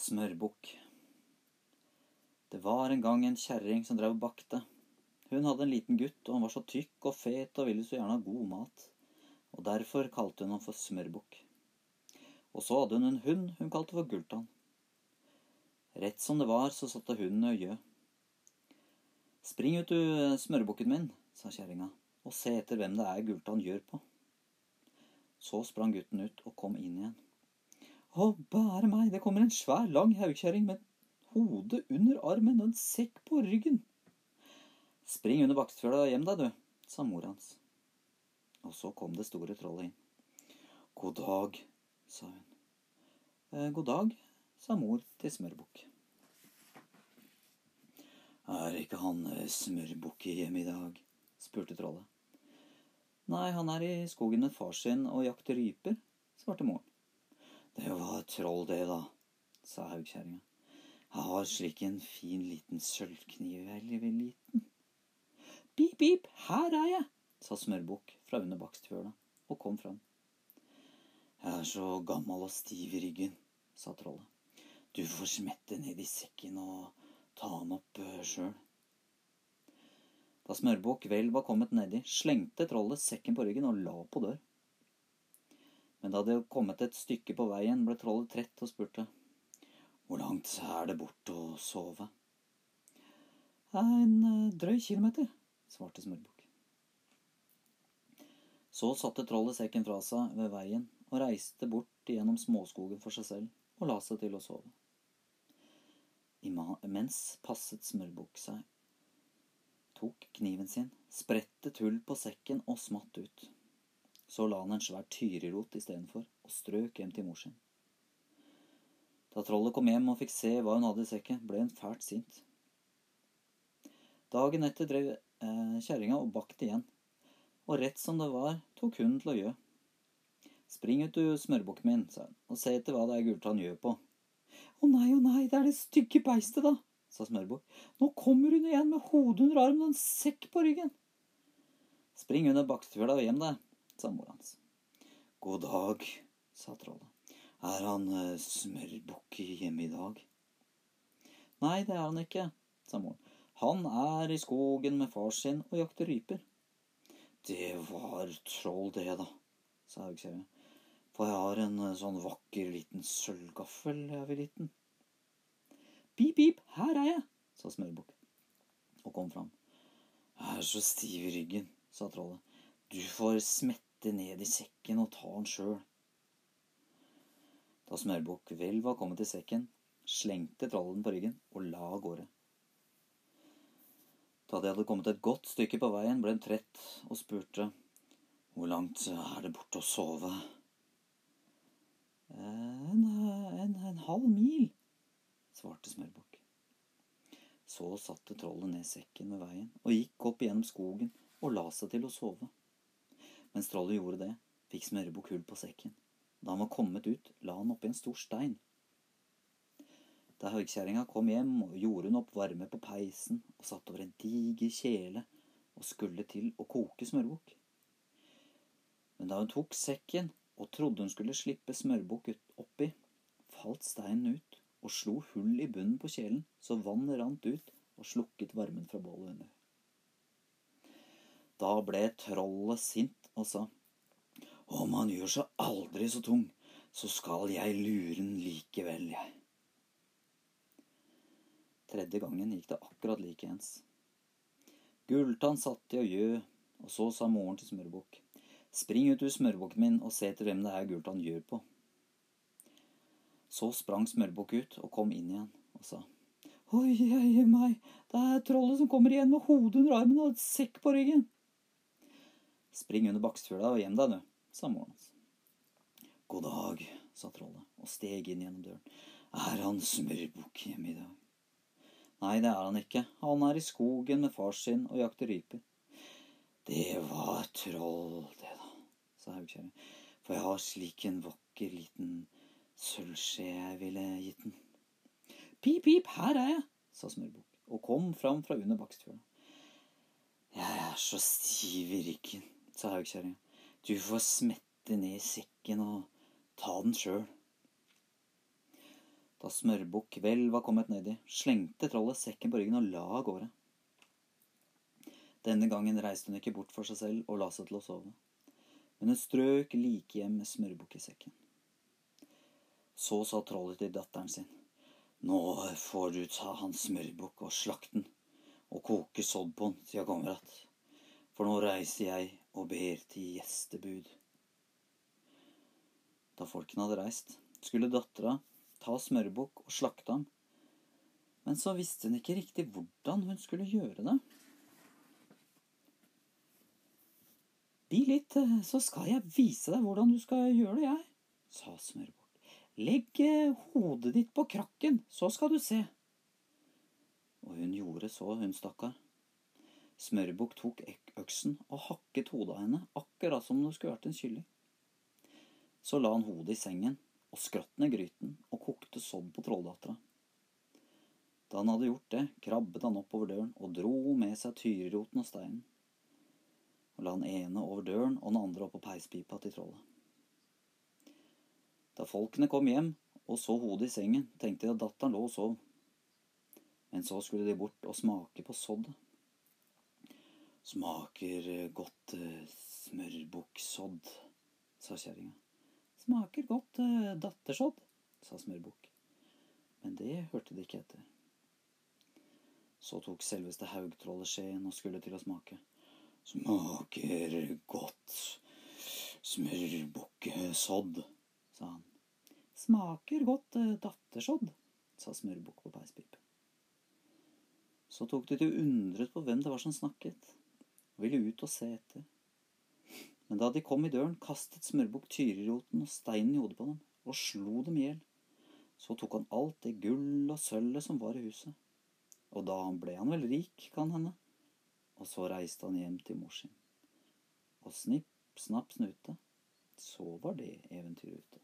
Smørbukk. Det var en gang en kjerring som drev og bakte. Hun hadde en liten gutt, og han var så tykk og fet og ville så gjerne ha god mat. Og derfor kalte hun ham for Smørbukk. Og så hadde hun en hund hun kalte for Gultan. Rett som det var, så satte hunden og gjø. Spring ut, du smørbukken min, sa kjerringa, og se etter hvem det er Gultan gjør på. Så sprang gutten ut og kom inn igjen. Å, bære meg, det kommer en svær, lang haugkjerring med hodet under armen og en sekk på ryggen. Spring under Bakstfjøla hjem deg, du, sa mor hans. Og så kom det store trollet inn. God dag, sa hun. Eh, god dag, sa mor til Smørbukk. Er ikke han eh, Smørbukk hjemme i dag? spurte trollet. Nei, han er i skogen med far sin og jakter ryper, svarte moren. Det var troll, det, da, sa haugkjerringa. Jeg har slik en fin liten sølvkniv veldig liten. Pip, pip, her er jeg, sa Smørbukk fra under bakstfjøla og kom fram. Jeg er så gammel og stiv i ryggen, sa trollet. Du får smette ned i sekken og ta den opp uh, sjøl. Da Smørbukk vel var kommet nedi, slengte trollet sekken på ryggen og la på dør. Men da det kommet et stykke på veien, ble trollet trett og spurte. Hvor langt er det bort å sove? En uh, drøy kilometer, svarte Smørbukk. Så satte trollet sekken fra seg ved veien og reiste bort gjennom småskogen for seg selv og la seg til å sove. Imens passet Smørbukk seg, tok kniven sin, sprettet hull på sekken og smatt ut. Så la han en svær tyrirot istedenfor og strøk hjem til mor sin. Da trollet kom hjem og fikk se hva hun hadde i sekken, ble hun fælt sint. Dagen etter drev eh, kjerringa og bakte igjen, og rett som det var, tok hunden til å gjø. Spring ut, du smørbukken min, sa hun, og se etter hva det er Gultan gjør på. Å nei, å nei, det er det stygge beistet, da, sa Smørbukk. Nå kommer hun igjen med hodet under armen og en sekk på ryggen. Spring under bakstefjøla og hjem deg, sa mor hans. God dag, sa trollet. Er han uh, Smørbukk hjemme i dag? Nei, det er han ikke, sa moren. Han er i skogen med far sin og jakter ryper. Det var troll, det, da, sa haugkjerringa. For jeg har en eh, sånn vakker liten sølvgaffel jeg vil liten. Pip, pip, her er jeg, sa Smørbukk og kom fram. Jeg er så stiv i ryggen, sa trollet. Du får smette ned i sekken og ta den sjøl. Da Smørbukk vel var kommet til sekken, slengte trollen på ryggen og la av gårde. Da de hadde kommet et godt stykke på veien, ble hun trett og spurte hvor langt er det borte å sove? En, en, en halv mil, svarte Smørbukk. Så satte trollet ned sekken ved veien og gikk opp gjennom skogen og la seg til å sove. Mens trollet gjorde det, fikk Smørbukk hull på sekken. Da han var kommet ut, la han oppi en stor stein. Da høgkjerringa kom hjem, gjorde hun opp varme på peisen og satt over en diger kjele og skulle til å koke smørbukk. Men da hun tok sekken og trodde hun skulle slippe smørbukk oppi, falt steinen ut og slo hull i bunnen på kjelen, så vannet rant ut og slukket varmen fra bålet under. Da ble trollet sint og sa, om han gjør seg aldri så tung, så skal jeg lure den likevel, jeg. Tredje gangen gikk det akkurat likeens. Gulltann satt i og gjø, og så sa moren til Smørbukk. Spring ut, ur smørbukken min, og se etter hvem det er Gulltann gjør på. Så sprang Smørbukk ut og kom inn igjen og sa. Oi, oi, meg, det er trollet som kommer igjen med hodet under armen og et sekk på ryggen. Spring under Bakstfjøla og hjem deg, du, sa moren hans. God dag, sa trollet og steg inn gjennom døren. Er han Smørbukk hjemme i dag? Nei, det er han ikke. Han er i skogen med far sin og jakter ryper. Det var troll, det, da, sa Haugkjerre. For jeg har slik en vakker liten sølvskje jeg ville gitt den. Pip, pip, her er jeg, sa Smørbukk og kom fram fra under bakstfjøla. Jeg er så stiv i ryggen, sa haugkjerringa. Du får smette ned sekken og ta den sjøl. Da Smørbukk vel var kommet nedi, slengte trollet sekken på ryggen og la av gårde. Denne gangen reiste hun ikke bort for seg selv og la seg til å sove, men hun strøk like hjem med Smørbukk i sekken. Så sa trollet til datteren sin, nå får du ta hans smørbukk og slakte den, og koke sodd på den til jeg kommer att, for nå reiser jeg og ber til gjestebud. Da folkene hadde reist, skulle dattera ta smørbukk og slakte ham. Men så visste hun ikke riktig hvordan hun skulle gjøre det. Bi litt, så skal jeg vise deg hvordan du skal gjøre det, jeg, sa Smørbukk. Legg eh, hodet ditt på krakken, så skal du se. Og hun gjorde så, hun stakkar. Smørbukk tok øksen og hakket hodet av henne, akkurat som om det skulle vært en kylling. Så la han hodet i sengen og skrått ned gryten og kokte sodd på trolldattera. Da han hadde gjort det, krabbet han oppover døren og dro med seg tyriroten og steinen. Og la den ene over døren og den andre oppå peispipa til trollet. Da folkene kom hjem og så hodet i sengen, tenkte de at datteren lå og sov. Men så skulle de bort og smake på soddet. Smaker godt eh, smørbukksodd, sa kjerringa. Smaker godt uh, dattersodd, sa Smørbukk. Men det hørte de ikke etter. Så tok selveste haugtrollet skjeen og skulle til å smake. Smaker godt smørbukkesodd, sa han. Smaker godt dattersodd, sa Smørbukk på peispipe. Så tok de til undret på hvem det var som snakket, og ville ut og se etter. Men da de kom i døren, kastet Smørbukk tyriroten og steinen i hodet på dem, og slo dem i hjel. Så tok han alt det gull og sølvet som var i huset. Og da ble han vel rik, kan hende. Og så reiste han hjem til mor sin. Og snipp, snapp, snute, så var det eventyret ute.